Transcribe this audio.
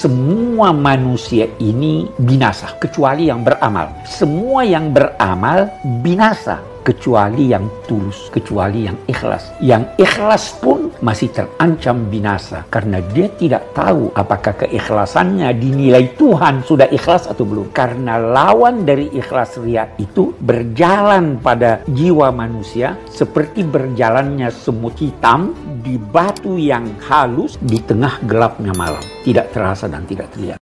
semua manusia ini binasa kecuali yang beramal. Semua yang beramal binasa kecuali yang tulus, kecuali yang ikhlas. Yang ikhlas pun masih terancam binasa karena dia tidak tahu apakah keikhlasannya dinilai Tuhan sudah ikhlas atau belum. Karena lawan dari ikhlas ria itu berjalan pada jiwa manusia seperti berjalannya semut hitam di batu yang halus di tengah gelapnya malam. Tidak terasa dan tidak terlihat.